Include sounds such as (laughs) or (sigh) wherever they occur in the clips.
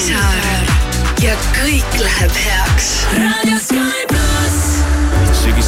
lisaööl ja kõik läheb heaks. raadio Skype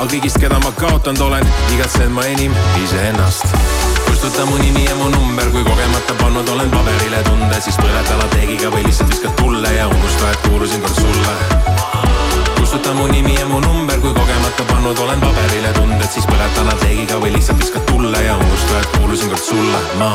Aga kõigist, keda ma kaotanud olen, igatsen ma enim iseennast. kustuta mu nimi ja mu number, kui kogemata pannud olen paberile tunde, siis põleta lateegiga või lihtsalt viskad tulle ja unusta, et kuulusin kord sulle. kustuta mu nimi ja mu number, kui kogemata pannud olen paberile tunded, siis põleta lateegiga või lihtsalt viskad tulle ja unusta, et kuulusin kord sulle. ma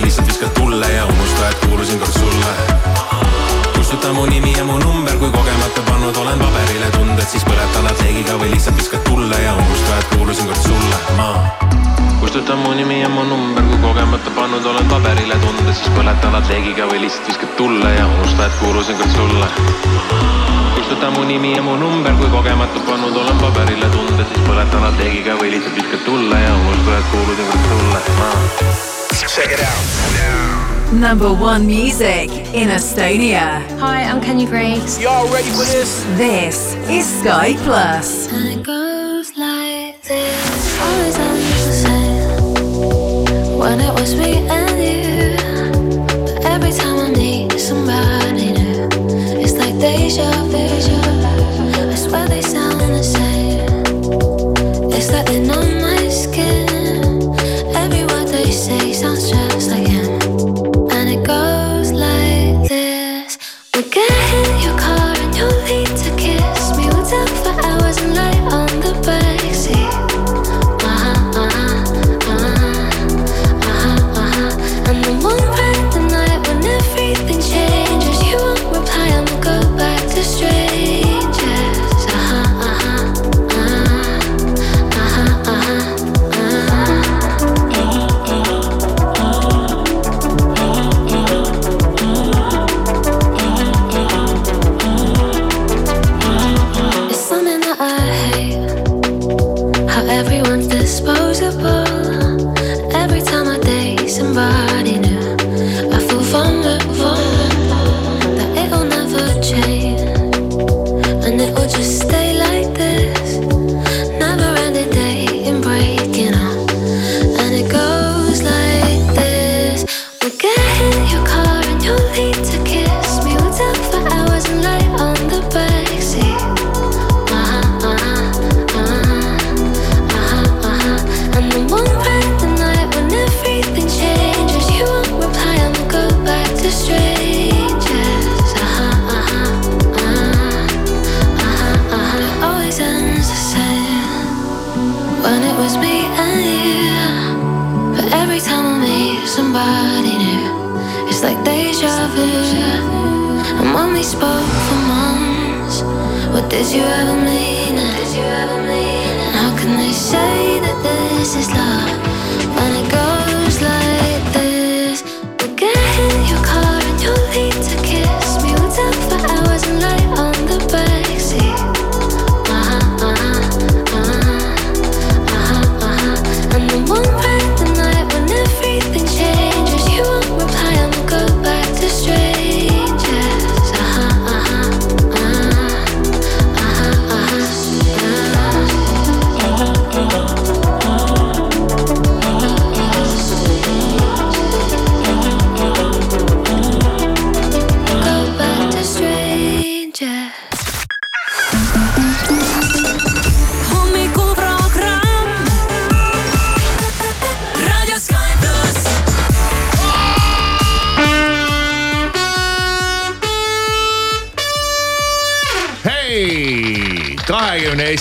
põleta lateegiga või lihtsalt viskad tulle ja unusta, et kuulusin kord sulle kustuta mu nimi ja mu number, kui kogemata pannud olen paberile tunded, siis põletan apteegiga või lihtsalt viskad tulla ja unusta, et kuulusin kord sulle ah.. Check it out. Number one music in Estonia. Hi, I'm Kenya Grace. Y'all ready for this? This is Sky Plus. And it goes like this. Always on the same. When it was me and deja vu.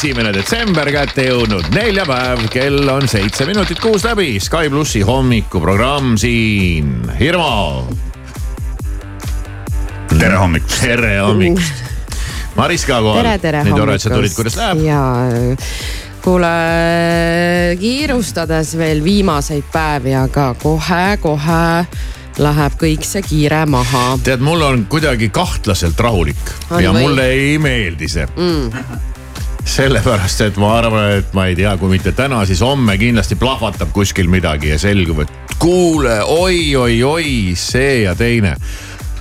Esimene detsember kätte jõudnud neljapäev, kell on seitse minutit kuus läbi. Sky plussi hommikuprogramm siin, Hirmu. tere hommikust. tere hommikust. Maris ka kohal. tere, tere nii tore, et sa tulid, kuidas läheb? ja kuule, kiirustades veel viimaseid päevi, aga kohe-kohe läheb kõik see kiire maha. tead, mul on kuidagi kahtlaselt rahulik On ja või? mulle ei meeldi see mm.. sellepärast, et ma arvan, et ma ei tea, kui mitte täna, siis homme kindlasti plahvatab kuskil midagi ja selgub, et kuule oi,, oi-oi-oi, see ja teine.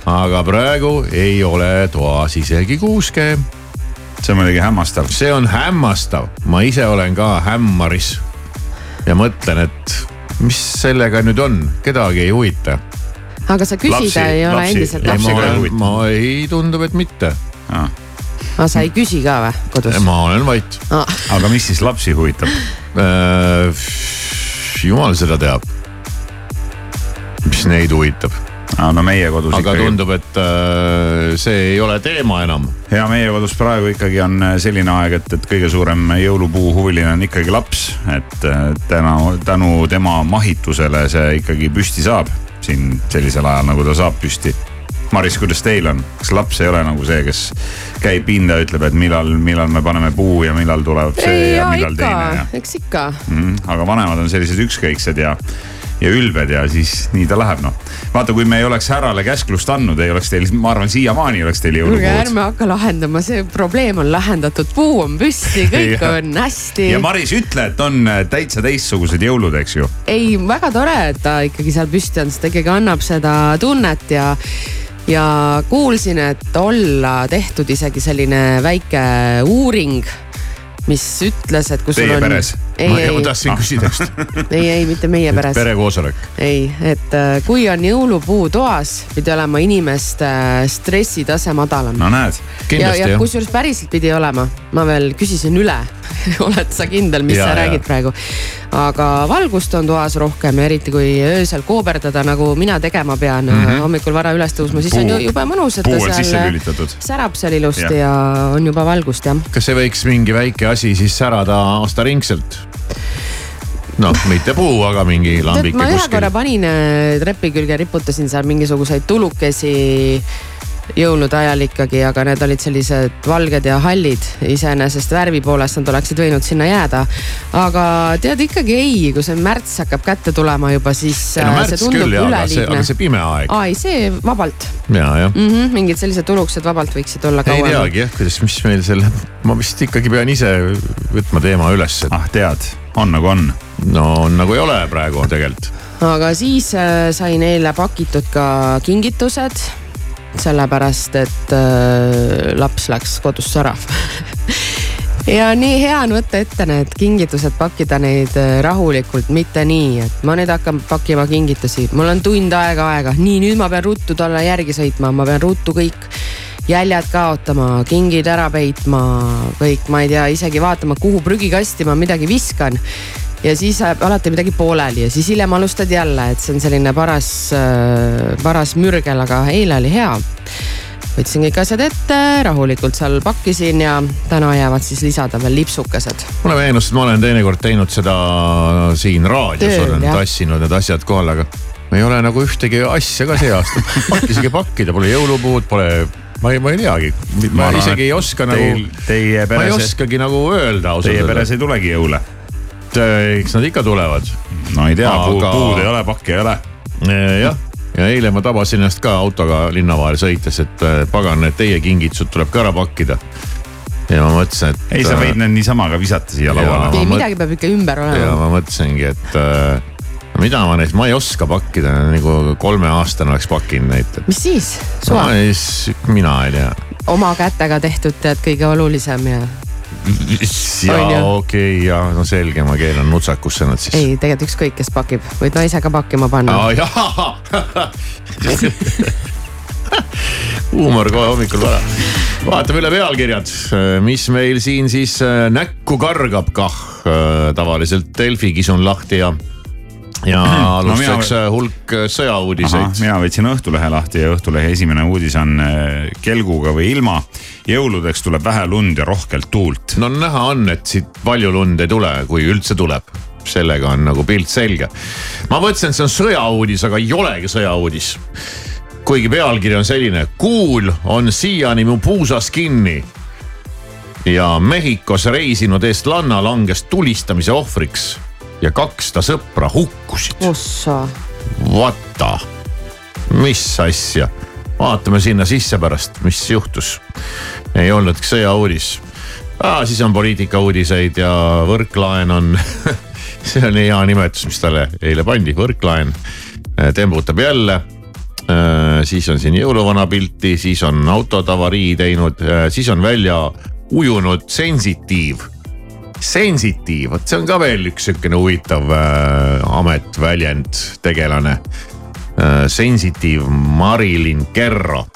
aga praegu ei ole toas isegi kuuske. see on muidugi hämmastav. see on hämmastav, ma ise olen ka hämmaris ja mõtlen, et mis sellega nüüd on, kedagi ei huvita. aga sa küsida Lapsi- ei ole lapsi- endiselt ei, ma Lapsi olen, ma ei, tundub, et mitte. Aga sa ei küsi ka või kodus? ma olen vait aga mis siis lapsi huvitab? äh,. jumal seda teab. mis neid huvitab, no meie kodus aga ikkagi. tundub, et äh, see ei ole teema enam. ja meie kodus praegu ikkagi on äh, selline aeg, et, et kõige suurem jõulupuu huviline on ikkagi laps, et tänu, tänu tema mahitusele see ikkagi püsti saab siin sellisel ajal, nagu ta saab püsti. Maris, kuidas teil on, kas laps ei ole nagu see, kes käib pinda, ütleb, et millal, millal me paneme puu ja millal tuleb see ei, ja ja millal ikka teine ja,, eks ikka. mm,. aga vanemad on sellised ükskõiksed ja, ja ülbed ja siis nii ta läheb noh. vaata, kui me ei oleks härrale käsklust andnud, ei oleks teil, ma arvan, siiamaani oleks teil kuulge, jõulupuud. ärme hakka lahendama, see probleem on lahendatud, puu on püsti, kõik (laughs) Jah. on hästi ja. Maris, ütle, et on äh, täitsa teistsugused jõulud, eks ju. ei, väga tore, et ta ikkagi seal püsti on, sest ta ikkagi annab seda tunnet ja ja kuulsin, et olla tehtud isegi selline väike uuring, mis ütles, et kui sul Teie on. peres? ei, ma, ei ma, tahtsin küsida just, (laughs) ei, ei mitte meie peres, perekoosolek. ei, et äh, kui on jõulupuu toas, pidi olema inimeste stressitase madalam no näed, ja, kindlasti ja jah. kusjuures päriselt pidi olema, ma veel küsisin üle (laughs) oled sa kindel, mis Ja, sa ja. räägid praegu? Aga valgust on toas rohkem eriti kui öösel kooberdada, nagu mina tegema pean mm, -hmm. hommikul vara üles tõusma, siis. Puu- on ju jube mõnus, et ta seal lülitatud. särab seal ilusti ja. ja on juba valgust jah. kas see võiks mingi väike asi siis särada aastaringselt? noh, mitte puu, aga mingi lambike ma ühe kuskil korra. panin äh, trepi külge, riputasin seal mingisuguseid tulukesi jõulude ajal ikkagi, aga need olid sellised valged ja hallid. iseenesest värvi poolest nad oleksid võinud sinna jääda. aga tead ikkagi ei, kui see märts hakkab kätte tulema juba, siis no äh, see tundub küll üleliigne aga. see pime aeg aa ei, see vabalt ja, jah. mm. -hmm, mingid sellised tulukesed vabalt võiksid olla ei kauem. teagi jah, kuidas, mis meil selle, ma vist ikkagi pean ise võtma teema üles, et ah tead, on nagu on. no nagu ei ole praegu tegelikult. aga siis äh, sain eile pakitud ka kingitused, sellepärast et äh, laps läks kodust ära. (laughs) Ja nii hea on võtta ette need kingitused, pakkida neid äh, rahulikult, mitte nii, et ma nüüd hakkan pakkima kingitusi, mul on tund aega aega, nii nüüd ma pean ruttu talle järgi sõitma, ma pean ruttu kõik jäljed kaotama, kingid ära peitma, kõik, ma ei tea, isegi vaatama, kuhu prügikasti ma midagi viskan ja siis jääb alati midagi pooleli ja siis hiljem alustad jälle, et see on selline paras, paras mürgel, aga eile oli hea. võtsin kõik asjad ette, rahulikult seal pakkisin ja täna jäävad siis lisada veel lipsukesed. mulle meenus, et ma olen teinekord teinud seda siin raadios, olen jah. tassinud need asjad kohale, aga ei ole nagu ühtegi asja ka see aasta (laughs) isegi pakkida, pole jõulupuud, pole, ma ei, ma ei teagi, ma arvan, isegi ei oska teil- nagu, ma ei oskagi nagu öelda ausalt teie peres ei tulegi jõule. Eks nad ikka tulevad. no ei tea Aga... Puud ei ole, pakke ei ole. jah, ja eile ma tabasin ennast ka autoga linna vahel sõites, et äh, pagan, need teie kingitused tuleb ka ära pakkida. ja ma mõtlesin, et. ei, sa võid need niisama ka visata siia lauale. ei, midagi peab ikka ümber ja olema. ma mõtlesingi, et äh, mida ma neist, ma ei oska pakkida, nagu kolmeaastane oleks pakkinud neid, et. mis siis, suva mina ei tea. oma kätega tehtud tead kõige olulisem ja ja okei okay, ja no selge, ma keeran nutsakusse nad siis. ei, tegelikult ükskõik, kes pakib, võid naise ka pakkima panna jaa huumor kohe hommikul vara. vaatame üle pealkirjad, mis meil siin siis äh, näkku kargab kah äh, tavaliselt Delfi kisun lahti ja. Ja alustuseks mina- äh, hulk äh, sõjauudiseid. mina võtsin Õhtulehe lahti ja Õhtulehe esimene uudis on äh, kelguga või ilma. jõuludeks tuleb vähe lund ja rohkelt tuult. no näha on, et siit palju lund ei tule, kui üldse tuleb. sellega on nagu pilt selge. ma mõtlesin, et see on sõjauudis, aga ei olegi sõjauudis. kuigi pealkiri on selline, kuul on siiani mu puusas kinni. ja Mehhikos reisinud eestlanna langes tulistamise ohvriks ja kaks ta sõpra hukkusid. ossa, the, mis asja, vaatame sinna sisse pärast, mis juhtus. ei olnudki sõjauudis ah,. siis on poliitikauudiseid ja Võrklaen on (laughs) see on hea nimetus, mis talle eile pandi, Võrklaen tembutab jälle. siis on siin jõuluvana pilti, siis on autod avarii teinud, siis on välja ujunud sensitiiv sensitiiv, vot see on ka veel üks sihukene huvitav äh, amet, väljend, tegelane äh,. sensitiiv Marilyn Kerro.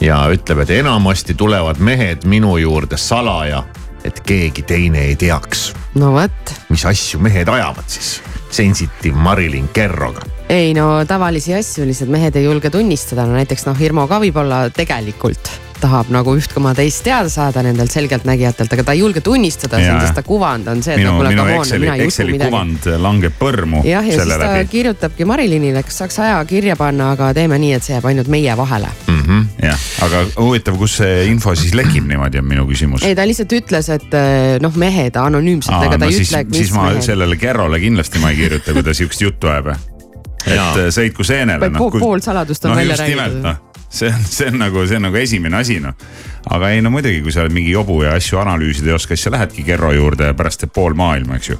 ja ütleb, et enamasti tulevad mehed minu juurde salaja, et keegi teine ei teaks, no vot. mis asju mehed ajavad siis sensitiiv Marilyn Kerroga. ei no tavalisi asju lihtsalt mehed ei julge tunnistada, no näiteks noh, Hirmu ka võib-olla tegelikult tahab nagu üht koma teist teada saada nendelt selgeltnägijatelt, aga ta ei julge tunnistada sest ta kuvand on see, et minu no, kuule, minu come on, Exceli mina, ei usu Exceli midagi. kuvand langeb põrmu jah, ja siis selle ta läbi. kirjutabki Marilinile, kas saaks aja kirja panna, aga teeme nii, et see jääb ainult meie vahele. jah, aga huvitav, kus see info siis lekib niimoodi, on minu küsimus. ei, ta lihtsalt ütles, et eh, noh, mehed anonüümselt, ega ta no ei siis, ütle, mis siis ma mehed. sellele Kerrole kindlasti ma ei kirjuta, kui ta sihukest juttu ajab. et äh, sõitku seenele. Vaid pool- pool saladust on no, välja räägitud. noh, see on, see on nagu, see on nagu esimene asi noh. aga ei no muidugi, kui sa oled mingi jobu ja asju analüüsida ei oska, siis sa lähedki Kerro juurde ja pärast teeb pool maailma, eks ju.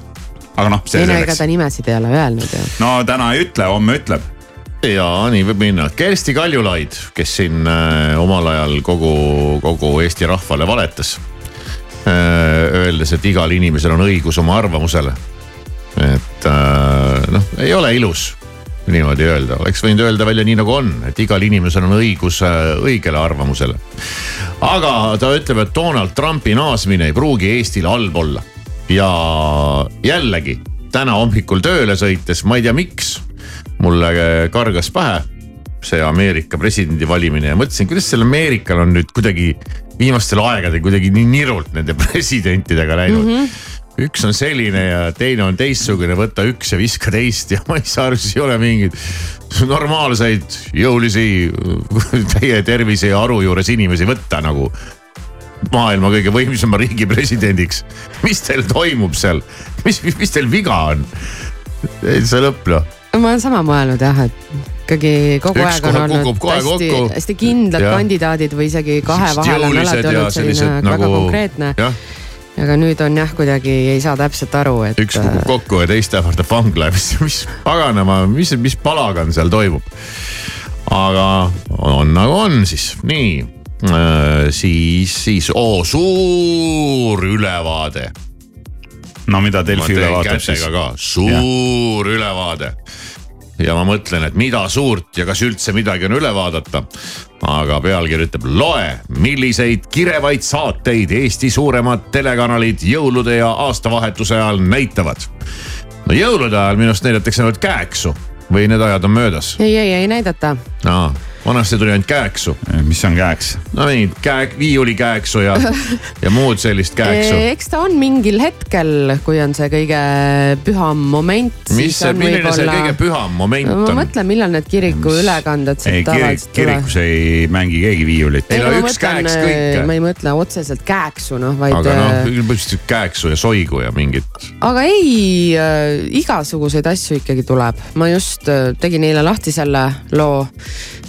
aga noh, see ei no ega selleks ta. nimesid ei ole öelnud ju. no täna ei ütle, homme ütleb. ja nii võib minna, Kersti Kaljulaid, kes siin äh, omal ajal kogu, kogu Eesti rahvale valetas äh,. Öeldes, et igal inimesel on õigus oma arvamusele. et äh, noh, ei ole ilus niimoodi öelda, oleks võinud öelda välja nii nagu on, et igal inimesel on õigus äh, õigele arvamusele. aga ta ütleb, et Donald Trumpi naasmine ei pruugi Eestile halb olla ja jällegi täna hommikul tööle sõites, ma ei tea, miks mulle kargas pähe see Ameerika presidendi valimine ja mõtlesin, kuidas seal Ameerikal on nüüd kuidagi viimastel aegadel kuidagi nii nirult nende presidentidega läinud mm. -hmm üks on selline ja teine on teistsugune, võta üks ja viska teist ja (laughs) ma ei saa aru, siis ei ole mingeid normaalseid, jõulisi, täie tervise ja aru juures inimesi võtta nagu maailma kõige võimsama riigi presidendiks. mis teil toimub seal, mis, mis, teil viga on? see lõpp noh ma olen sama mõelnud jah, et ikkagi kogu Üks aeg on olnud hästi, hästi kindlad Jah. kandidaadid või isegi kahe vahel on alati ja olnud selline sellised väga nagu- konkreetne. jah, aga nüüd on jah, kuidagi ei saa täpselt aru, et. üks kukub kokku ja teist ähvardab vangla ja (laughs) mis, mis paganama, mis, mis palagan seal toimub. aga on nagu on siis, nii siis, siis oo, suur ülevaade. no mida Delfi üle vaatab siis suur ja. ülevaade. Ja ma mõtlen, et mida suurt ja kas üldse midagi on üle vaadata. aga pealkiri ütleb, loe, milliseid kirevaid saateid Eesti suuremad telekanalid jõulude ja aastavahetuse ajal näitavad. no jõulude ajal minu arust näidatakse ainult käeksu või need ajad on möödas? ei, ei, ei näidata. aa, vanasti tuli ainult kääksu. mis on käeks? no nii, käek, viiulikääksu ja, (laughs) ja muud sellist kääksu. eks ta on mingil hetkel, kui on see kõige püham moment. mis see, milline see kõige püham moment ma on? mõtlen, millal need kiriku ülekanded ei, siit kirik, tavaliselt kirikus ei mängi keegi viiulit. Ei, no ma üks mõtlen, käeks kõike. ma ei mõtle otseselt kääksu noh, vaid. aga noh, põhimõtteliselt kääksu ja soigu ja mingit. aga ei äh,, igasuguseid asju ikkagi tuleb. ma just äh, tegin eile lahti selle loo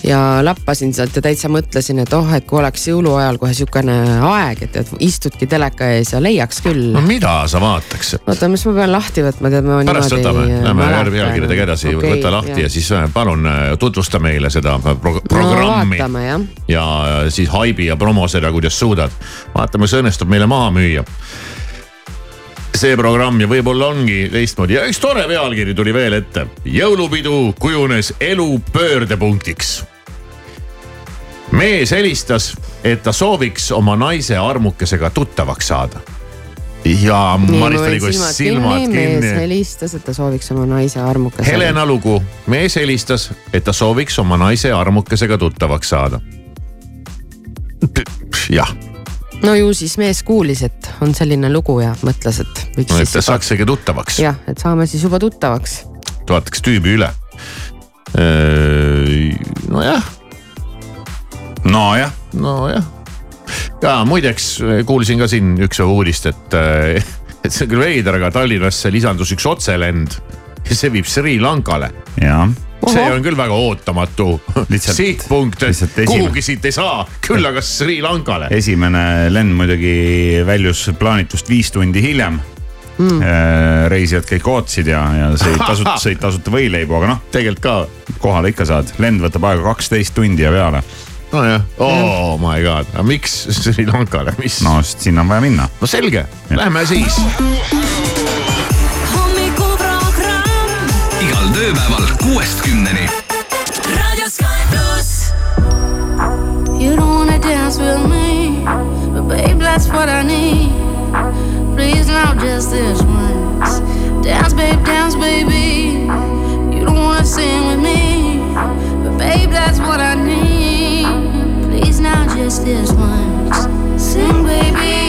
ja lappasin sealt ja täitsa mõtlesin, et oh, et kui oleks jõuluajal kohe sihukene aeg, et, et istudki teleka ees ja leiaks küll no mida sa vaataks? oota, mis ma pean lahti võtma, tead ma pärast võtame, lähme pealkirjadega edasi Okei, võta lahti jah. ja siis äh, palun äh, tutvusta meile seda pro no programmi vaatame jah. ja äh, siis haibi ja promo seda, kuidas suudad. vaatame, kas õnnestub meile maha müüa. see programm ja võib-olla ongi teistmoodi ja üks tore pealkiri tuli veel ette. jõulupidu kujunes elu pöördepunktiks. Mees helistas, et ta sooviks oma naise armukesega tuttavaks saada. ja Maris tuli kohe silmad mees kinni helistas, et ta sooviks oma naise armukesega. Helena lugu, mees helistas, et ta sooviks oma naise armukesega tuttavaks saada. jah, no ju siis mees kuulis, et on selline lugu ja mõtles, et no et siis ta saaks temaga tuttavaks, jah, et saame siis juba tuttavaks. vaataks tüübi üle. nojah, nojah, nojah. ja muideks kuulsin ka siin ükspäev uudist, et, (laughs) et see on küll veider, aga Tallinnasse lisandus üks otselend ja see viib Sri Lankale jah see Ohoh. on küll väga ootamatu Lihtsalt- sihtpunkt, et lihtsalt esimene- kuhugi siit ei saa, küll aga Sri Lankale. esimene lend muidugi väljus plaanitust viis tundi hiljem mm.. reisijad kõik ootasid ja, ja sõid tasuta, (laughs) sõid tasuta võileibu, aga noh, tegelikult ka kohale ikka saad, lend võtab aega kaksteist tundi ja peale. nojah, oh my god, aga miks (laughs) Sri Lankale, mis no, sest sinna on vaja minna. no selge, lähme siis. igal tööpäeval kuuest kümneni. You don't wanna dance with me, but babe, that's what I need. Please now, just this once. Dance, babe, dance, baby. You don't wanna sing with me, but babe, that's what I need. Just this once. Sing, baby.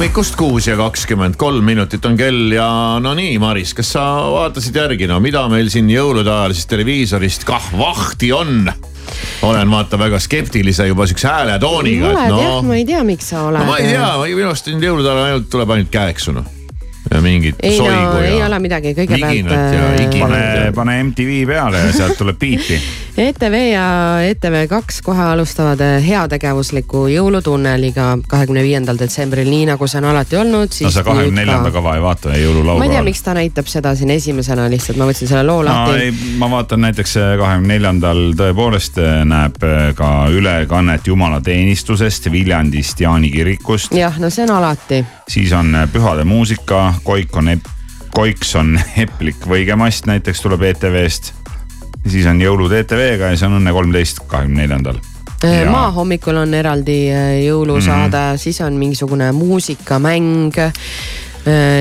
Hommikust, kuus ja kakskümmend kolm minutit on kell ja no nii, Maris, kas sa vaatasid järgi, no mida meil siin jõulude ajal siis televiisorist kah vahti on? olen vaata väga skeptilise juba siukse hääletooniga, oled et jah, ma ei tea, miks sa oled. no ma ei tea, minu arust nüüd jõulude ajal ainult tuleb ainult käeksu noh. ja mingit ei no soigu ei ja ole midagi, kõigepealt äh, pane pane MTV peale ja sealt tuleb biiti. (laughs) (laughs) ETV ja ETV2 kohe alustavad äh, heategevusliku jõulutunneliga kahekümne viiendal detsembril, nii nagu see on alati olnud. no sa kahekümne neljanda kava ei vaata ma ei tea, miks ta näitab seda siin esimesena lihtsalt, ma võtsin selle loo no lahti ma vaatan näiteks kahekümne neljandal tõepoolest eh, näeb eh, ka ülekannet jumalateenistusest Viljandist Jaani kirikust. jah, no see on alati. siis on eh, pühade muusika, Koik on, Koiks on (laughs) Heplik Võigemast näiteks tuleb ETV-st. Siis on jõulud ETV-ga ja see on Õnne kolmteist kahekümne neljandal. Ja- maa hommikul on eraldi äh, jõulusaade mm. -hmm. siis on mingisugune muusikamäng.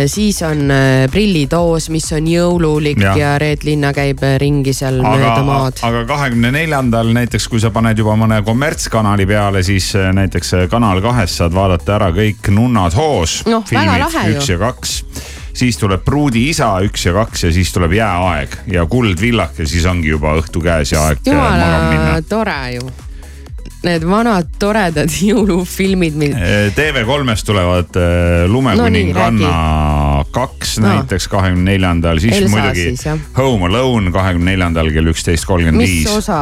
siis on äh, prillitoos, mis on jõululik ja, ja Reet Linna käib äh, ringi seal mööda aga maad,. aga kahekümne neljandal näiteks, kui sa paned juba mõne kommertskanali peale, siis näiteks Kanal kahes saad vaadata ära kõik Nunnad hoos Noh, väga lahe ju. üks ja kaks siis tuleb Pruudi isa üks ja kaks ja siis tuleb Jääaeg ja Kuldvillak ja siis ongi juba õhtu käes ja aeg magama minna tore ju. Need vanad toredad (laughs) jõulufilmid, mil TV3-st tulevad eh, Lumekuninganna kaks No. näiteks kahekümne neljandal, siis Elsa muidugi siis, jah. Home Alone kahekümne neljandal kell üksteist kolmkümmend mis viis. osa?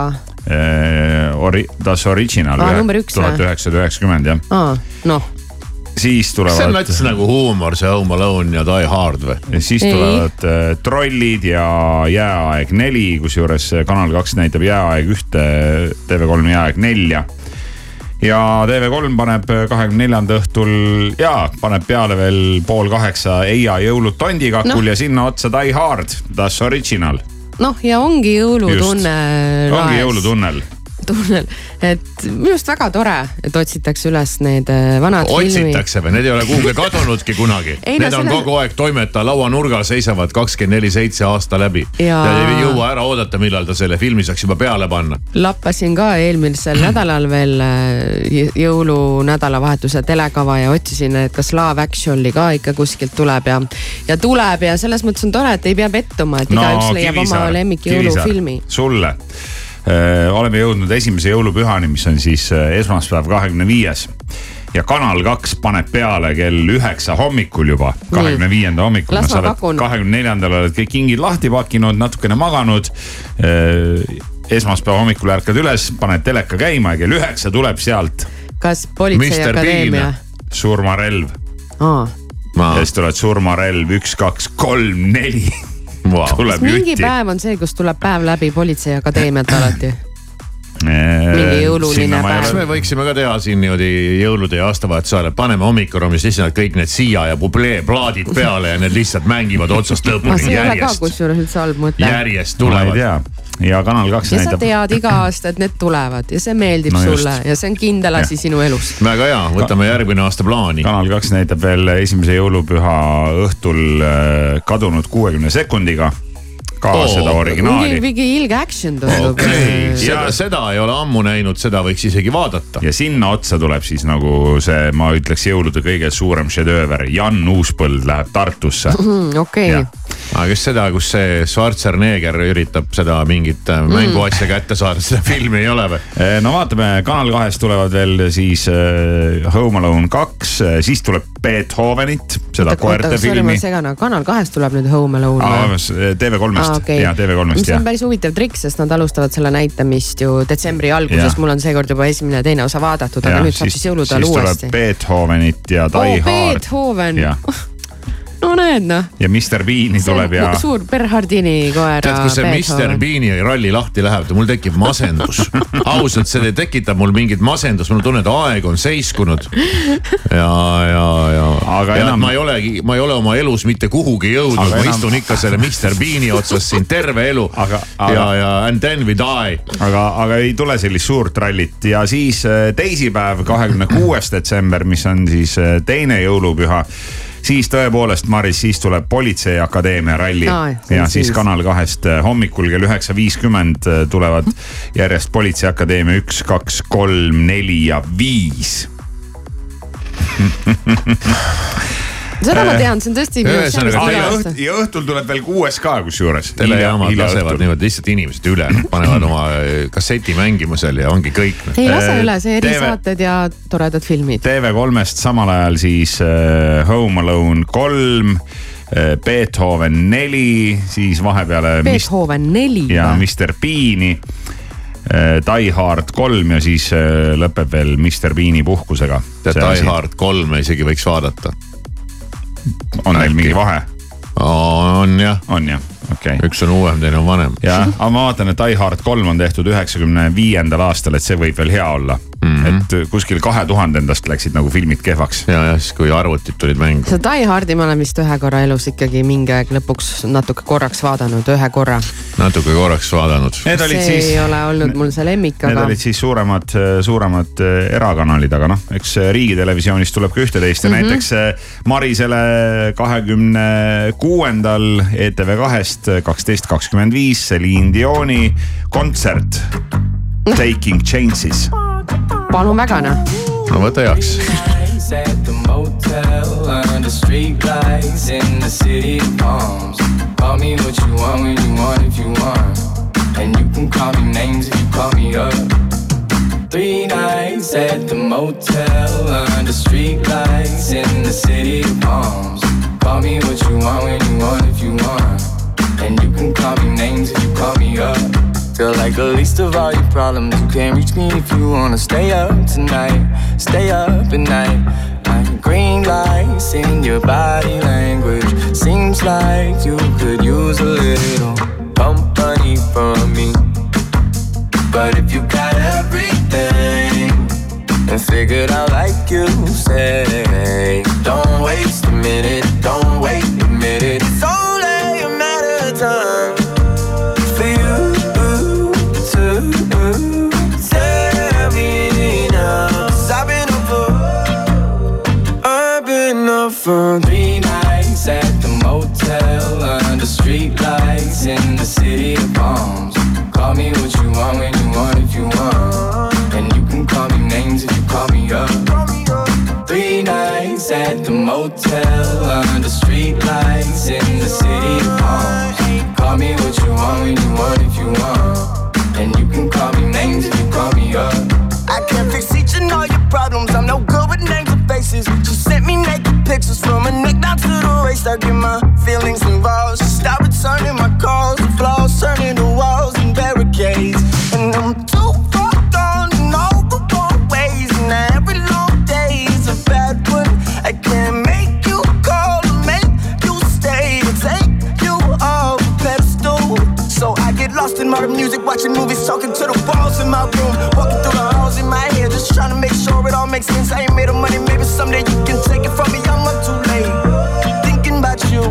Ori-, Das Original tuhat üheksasada üheksakümmend jah, noh, siis kas see on tulevad nats nagu huumor, see Home Alone ja Die Hard või? ja siis Ei. tulevad äh, Trollid ja Jääaeg neli, kusjuures äh, Kanal kaks näitab Jääaeg ühte, TV3 Jääaeg nelja. ja TV3 paneb kahekümne neljanda õhtul ja paneb peale veel pool kaheksa Eia jõulud tondikakul no. ja sinna otsa Die Hard, Das Original. noh ja ongi jõulutunne. ongi jõulutunnel. tunnel, et minu arust väga tore, et otsitakse üles need äh, vanad otsitakse või, need ei ole kuhugi kadunudki kunagi. (laughs) No Need on selle- kogu aeg toimetaja lauanurgal seisavad kakskümmend neli seitse aasta läbi. Ja- ja ei jõua ära oodata, millal ta selle filmi saaks juba peale panna. lappasin ka eelmisel nädalal veel äh, jõulunädalavahetuse telekava ja otsisin, et kas Love Actually ka ikka kuskilt tuleb ja, ja tuleb ja selles mõttes on tore, et ei pea pettuma, et igaüks leiab oma lemmik jõulufilmi. sulle oleme jõudnud esimese jõulupühani, mis on siis öö, esmaspäev, kahekümne viies ja Kanal kaks paneb peale kell üheksa hommikul juba, kahekümne viienda hommikul. Sa oled kahekümne neljandal oled kõik kingid lahti pakkinud, natukene maganud. esmaspäeva hommikul ärkad üles, paned teleka käima ja kell üheksa tuleb sealt kas Politseiakadeemia? surmarelv. ja siis tuleb surmarelv üks, kaks, kolm, neli. wow.. tuleb mingi jutti. päev on see, kus tuleb päev läbi Politseiakadeemiat alati. Mingi jõululine kas me võiksime ka teha siin niimoodi jõulude ja aastavahetuse ajal, et paneme hommikuruumis lihtsalt kõik need siia ja publee plaadid peale ja need lihtsalt mängivad otsast lõpuni see ei ole ka järjest, kusjuures üldse halb mõte. järjest tulevad. tea ja Kanal kaks ja sa näitab. tead iga aasta, et need tulevad ja see meeldib No no just. sulle ja see on kindel asi sinu elus. väga hea, võtame järgmine aasta plaani. kanal kaks näitab veel esimese jõulupüha õhtul äh, kadunud kuuekümne sekundiga. Ka Oo, seda originaali. Mingi ilge action tundub okei, Ja- seda, seda ei ole ammu näinud, seda võiks isegi vaadata. ja sinna otsa tuleb siis nagu see, ma ütleks jõulude kõige suurem šedööver, Jan Uuspõld läheb Tartusse. Hmm, okei. Aga just seda, kus see Schwarzenegger üritab seda mingit äh, mänguasja kätte saada, seda filmi ei ole või? Eh, no vaatame, Kanal kahes tulevad veel siis äh, Home Alone kaks, siis tuleb Beethovenit, seda koerte sorry, ma filmi. Kanal kahest tuleb nüüd Home Alone või? TV3-st Aa, okei. ja TV3-st mis jah on. päris huvitav trikk, sest nad alustavad selle näitamist ju detsembri alguses mul on seekord juba esimene ja teine osa vaadatud, aga nüüd saab siis jõulude ajal siis uuesti tuleb. Beethovenit ja Die oo, Hard Beethoven (laughs) no näed noh, ja Mr Bean'i tuleb ja suur Berhardini koera tead, kui see Mr. Bean'i ralli lahti läheb, mul tekib masendus. (laughs) ausalt, see tekitab mul mingit masendust, mul on tunne, et aeg on seiskunud. ja, ja, ja, Aga ja enam- ma ei olegi, ma ei ole oma elus mitte kuhugi jõudnud, ma enam- istun ikka selle Mr Bean'i otsas siin terve elu. Aga- aga- ja, ja and then we die. aga, aga ei tule sellist suurt rallit ja siis äh, teisipäev, kahekümne kuues detsember, mis on siis äh, teine jõulupüha siis tõepoolest, Maris, siis tuleb Politseiakadeemia ralli on ja siis siis. Kanal kahest äh, hommikul kell üheksa viiskümmend äh, tulevad järjest Politseiakadeemia üks, kaks, kolm, neli ja viis. (laughs) seda ma tean, see on tõesti ühesõnaga, õht, ja õhtul tuleb veel kuues ka kusjuures. telejaamad lasevad niimoodi lihtsalt inimesed üle, panevad oma äh, kasseti mängima seal ja ongi kõik. ei lase Eh, üle, see erisaated ja toredad filmid. TV3-st samal ajal siis äh, Home Alone kolm äh,, Beethoven neli, siis vahepeale Beethoven neli ja? Mr Bean'i äh,. Die Hard kolm ja siis äh, lõpeb veel Mr Bean'i puhkusega. Die Hard kolme isegi võiks vaadata. On neil mingi vahe? on jah, on jah, okei okay.. üks on uuem, teine on vanem. jah, aga ma vaatan, et Die Hard kolm on tehtud üheksakümne viiendal aastal, et see võib veel hea olla mm. -hmm. et kuskil kahe tuhandendast läksid nagu filmid kehvaks. ja, ja siis, kui arvutid tulid mängu. seda Die Hardi ma olen vist ühe korra elus ikkagi mingi aeg lõpuks natuke korraks vaadanud, ühe korra. natuke korraks vaadanud. Need olid see siis ei ole olnud mul see lemmik, Need aga olid siis suuremad, suuremad äh, erakanalid, aga noh, eks äh, riigitelevisioonist tuleb ka ühte-teist ja mm -hmm. näiteks äh, Marisele kahekümne kuuendal ETV kahest kaksteist kakskümmend viis Celine Dioni kontsert Taking Chances. Palun väga noh. no võta heaks. nights at the motel under streetlights in the city of palms. Call me what you want when you want if you want, and you can call me names if you call me up. Three nights at the motel under streetlights in the city of palms. Call me what you want when you want if you want, Feel like the least of all your problems. You can't reach me if you wanna stay up tonight. Stay up at night. Like green lights in your body language. Seems like you could use a little company from me. But if you got everything and figured out like you say, don't waste a minute, don't wait the bombs. Call me what you want when you want if you want. And you can call me names if you call me up. Three nights at the motel under streetlights in the city of palms. Call me what you want when you want if you want. And you can call me names if you call me up. I can fix each and all your problems. I'm no good with names or faces. She sent me naked pictures from a neck down to the waist. I get my feelings involved. She stopped returning my calls. To in my room, walking through the halls in my head, just trying to make sure it all makes sense. I ain't made of money, maybe someday you can take it from me. I'm up too late, thinking about you.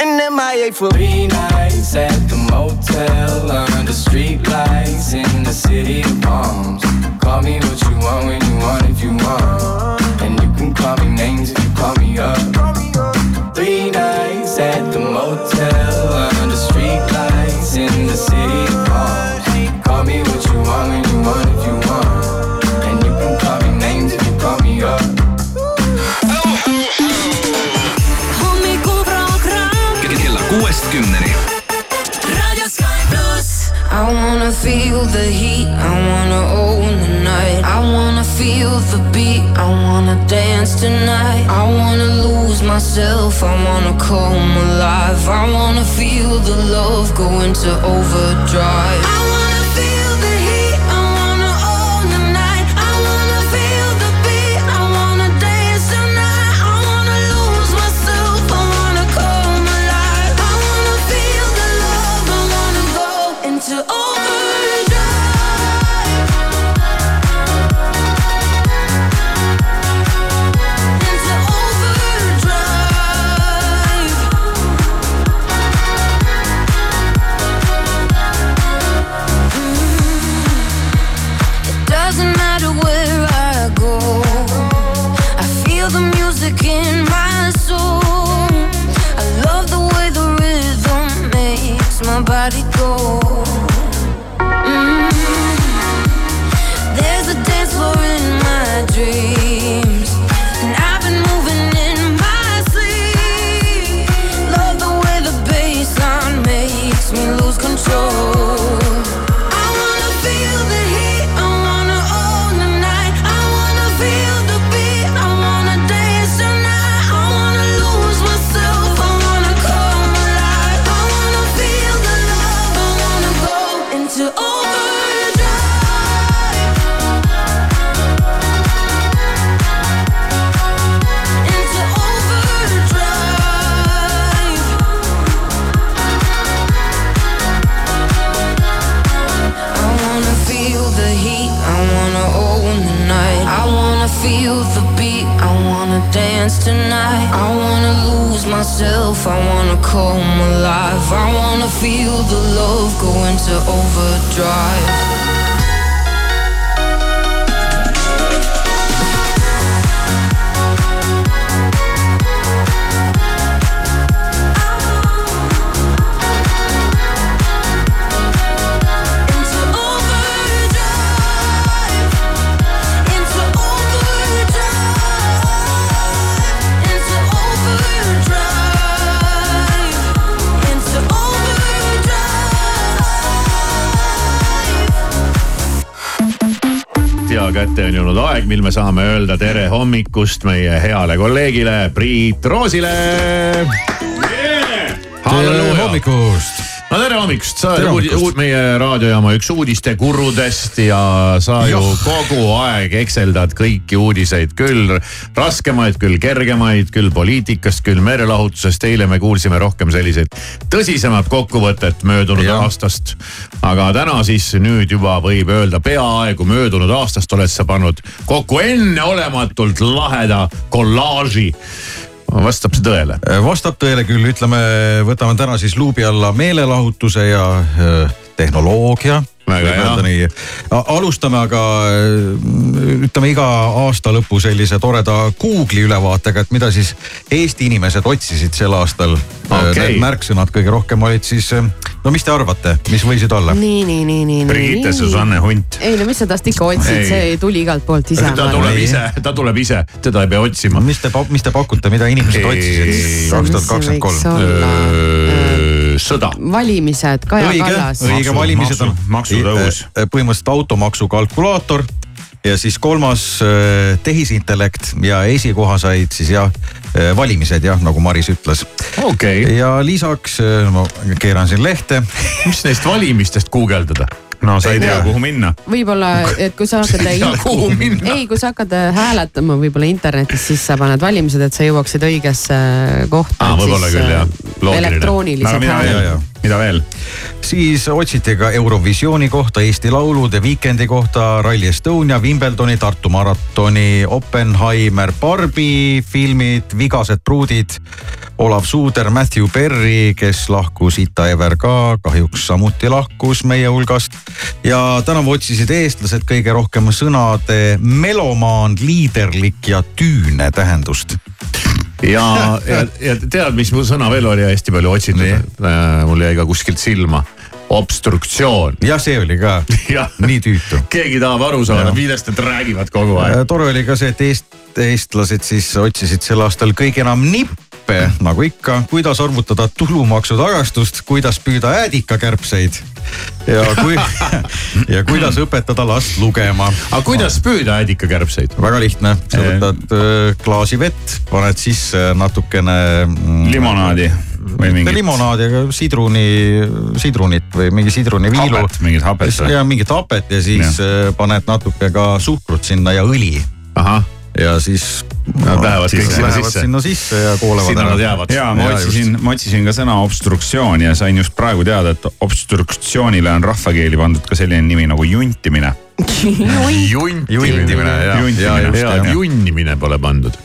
And MIA for three nights at the motel under street lights in the city of palms. Call me what you want myself, I wanna come alive. I wanna feel the love go into overdrive. I wanna come alive. I wanna feel the love go into overdrive. Kätte on jõudnud aeg, mil me saame öelda tere hommikust meie heale kolleegile Priit Roosile. tere hommikust. No tere hommikust, sa oled hommikust. uud- meie raadiojaama üks uudistekurudest ja sa ju Joh. kogu aeg ekseldad kõiki uudiseid, küll raskemaid, küll kergemaid, küll poliitikast, küll meelelahutusest. eile me kuulsime rohkem selliseid tõsisemat kokkuvõtet möödunud Jah. aastast. aga täna siis nüüd juba võib öelda peaaegu möödunud aastast oled sa pannud kokku enneolematult laheda kollaaži. Vastab see tõele? vastab tõele küll, ütleme, võtame täna siis luubi alla meelelahutuse ja äh, tehnoloogia. Väga hea. alustame aga äh, ütleme iga aasta lõpu sellise toreda Google'i ülevaatega, et mida siis Eesti inimesed otsisid sel aastal Okei. okay.. Need märksõnad kõige rohkem olid siis, no mis te arvate, mis võisid olla? nii, nii, nii, nii, nii. Brigitte Susanne Hunt. ei no mis sa tast ikka otsid, Ei. see tuli igalt poolt ise. ta tuleb ise, ta tuleb ise, teda ei pea otsima. mis te, mis te pakute, mida inimesed Ei. otsisid kaks tuhat kakskümmend kolm? sõda. valimised, Kaja õige, Kallas. õige, valimised on. maksutõus.. põhimõtteliselt automaksu kalkulaator ja siis kolmas äh, tehisintellekt ja esikoha said siis jah, valimised jah, nagu Maris ütles. okei okay., ja lisaks, ma keeran siin lehte. mis neist valimistest guugeldada? No sa ei tea, kuhu minna. võib-olla, (laughs) et kui sa hakkad ei, kui sa hakkad hääletama võib-olla internetis, siis sa paned valimised, et sa jõuaksid õigesse kohta. Aa, võib-olla küll, jah. Loogiline. elektroonilised aga mina ja, hääled. ja mida veel? siis otsiti ka Eurovisiooni kohta, Eesti Laulu, The Weekend'i kohta, Rally Estonia, Wimbledoni, Tartu maratoni, Oppenheimer, Barbi filmid, Vigased pruudid. Olav Suuder, Matthew Perry, kes lahkus, Ita Ever ka kahjuks samuti lahkus meie hulgast. Ja tänavu otsisid eestlased kõige rohkem sõnade melomaan, liiderlik ja tüüne tähendust ja, ja, ja tead, mis mu sõna veel oli hästi palju otsitud? mul jäi ka kuskilt silma obstruktsioon. jah, see oli ka (laughs) nii tüütu. keegi tahab aru saada, millest nad räägivad kogu aeg. tore oli ka see, et eest, eestlased siis otsisid sel aastal kõige enam nippe, nagu ikka, kuidas arvutada tulumaksu tagastust, kuidas püüda äädikakärbseid ja kui (laughs) ja kuidas õpetada last lugema. aga kuidas püüda äädikakärbseid? väga lihtne, sa võtad äh, klaasi vett, paned sisse natukene mm,. limonaadi või mingit. limonaadi, aga sidruni, sidrunit või mingi sidruniviilu. mingit hapet või? ja mingit hapet ja siis ja. paned natuke ka suhkrut sinna ja õli. ahah ja siis. Nad lähevad kõik sinna sisse. sinna sisse ja kuulevad sinna nad jäävad. ja ma otsisin, ma otsisin ka sõna obstruktsioon ja sain just praegu teada, et obstruktsioonile on rahvakeeli pandud ka selline nimi nagu juntimine. juntimine, jah. junnimine pole pandud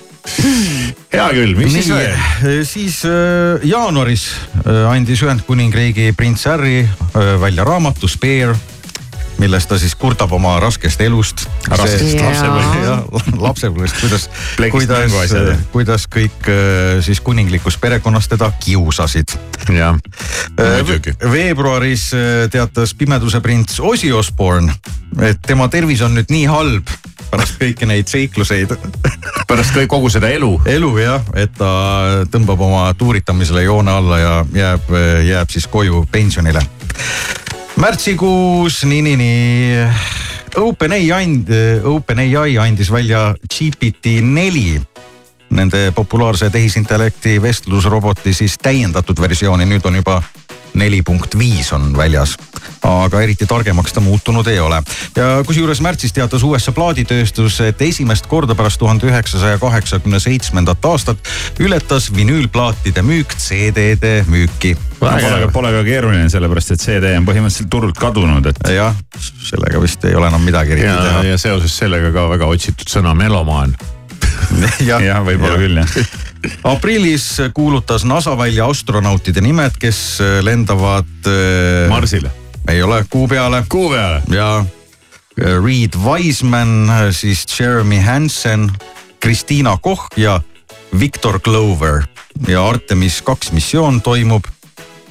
hea küll, mis siis veel? siis äh, jaanuaris äh, andis Ühendkuningriigi prints Harry välja raamatu Spare milles ta siis kurdab oma raskest elust. raskest lapsepõlvest. (laughs) lapsepõlvest, kuidas, kuidas, kuidas kõik äh, siis kuninglikus perekonnas teda kiusasid. jah, Äh, muidugi. veebruaris äh, teatas pimeduse prints Ozzy Osbourne, et tema tervis on nüüd nii halb pärast kõiki neid seikluseid. (laughs) pärast kõik, kogu seda elu. elu jah, et ta tõmbab oma tuuritamisele joone alla ja jääb, jääb siis koju pensionile märtsikuus, nii, nii, nii. OpenAI and-, OpenAI andis välja GPT neli. Nende populaarse tehisintellekti vestlusroboti siis täiendatud versiooni, nüüd on juba neli punkt viis on väljas. aga eriti targemaks ta muutunud ei ole. ja kusjuures märtsis teatas USA plaaditööstus, et esimest korda pärast tuhande üheksasaja kaheksakümne seitsmendat aastat ületas vinüülplaatide müük CD-de müüki. Pole, pole ka keeruline, sellepärast et CD on põhimõtteliselt turult kadunud, et. jah, sellega vist ei ole enam midagi eriti teha. ja seoses sellega ka väga otsitud sõna melomaan (laughs) jah (laughs) ja, ja, võib-olla küll jah (laughs) aprillis kuulutas NASA välja astronautide nimed, kes lendavad. Marsile. ei ole, Kuu peale. Kuu peale. ja Reed Wiseman, siis Jeremy Hansen, Kristiina Koch ja Victor Glover ja Artemis kaks missioon toimub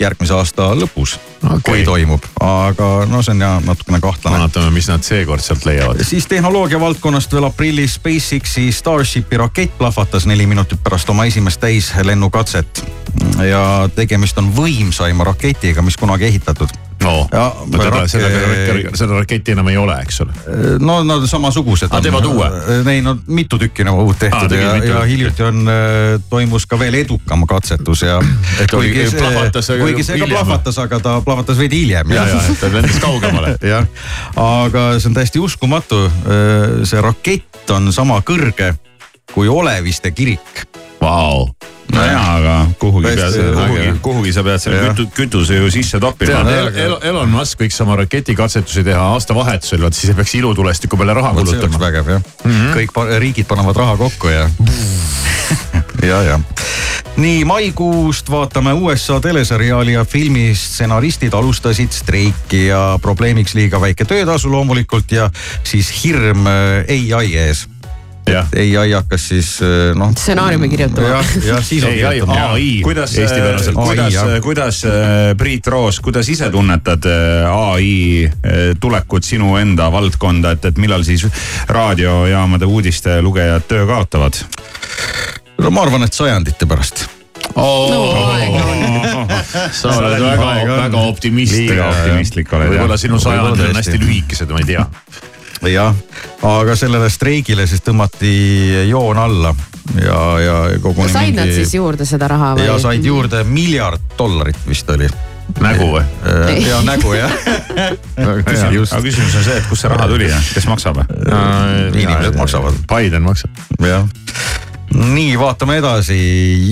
järgmise aasta lõpus okay., kui toimub, aga no see on ja natukene kahtlane. vaatame, mis nad seekord sealt leiavad. siis tehnoloogia valdkonnast veel aprillis SpaceXi Starshipi rakett plahvatas neli minutit pärast oma esimest täislennukatset. ja tegemist on võimsaima raketiga, mis kunagi ehitatud no, no teda, seda, seda raketti enam ei ole, eks ole. no nad no, samasugused. aga teevad uue? ei no mitu tükki nagu uut tehtud ah, ja, ja hiljuti on, toimus ka veel edukam katsetus ja. kuigi see, plahvatas, kuigi see ka plahvatas, aga ta plahvatas veidi hiljem. ja, ja, ja ta lendas kaugemale. (laughs) jah, aga see on täiesti uskumatu. see rakett on sama kõrge kui Oleviste kirik. Vau nojaa, aga kuhugi pead, kuhugi, kuhugi sa pead selle kütu, kütuse ju sisse toppima. Elon Musk võiks oma raketikatsetusi teha aastavahetusel, vot siis ei peaks ilutulestiku peale raha kulutama. see oleks vägev jah mm, -hmm. kõik riigid panevad raha kokku ja (laughs) ja, ja nii maikuust vaatame USA teleseriaali ja filmi stsenaristid alustasid streiki ja probleemiks liiga väike töötasu loomulikult ja siis hirm ai ees ai hakkas siis noh. stsenaariumi kirjutama. jah, jah, siis on kirjutama. ai, kuidas, kuidas, kuidas Priit Roos, kuidas ise tunnetad ai tulekut sinu enda valdkonda, et, et millal siis raadiojaamade uudiste lugejad töö kaotavad? no ma arvan, et sajandite pärast Oh, no, (laughs) sa oled väga, väga optimistlik. liiga optimistlik oled. võib-olla sinu sajandid on hästi lühikesed, ma ei tea (laughs) jah, aga sellele streigile siis tõmmati joon alla ja, ja koguni. said mingi... nad siis juurde seda raha või? ja said juurde miljard dollarit vist oli nägu või? ja nägu jah (laughs) aga küsimus on see, et kust see raha tuli ja kes maksab? inimesed maksavad. Biden maksab. jah. nii, vaatame edasi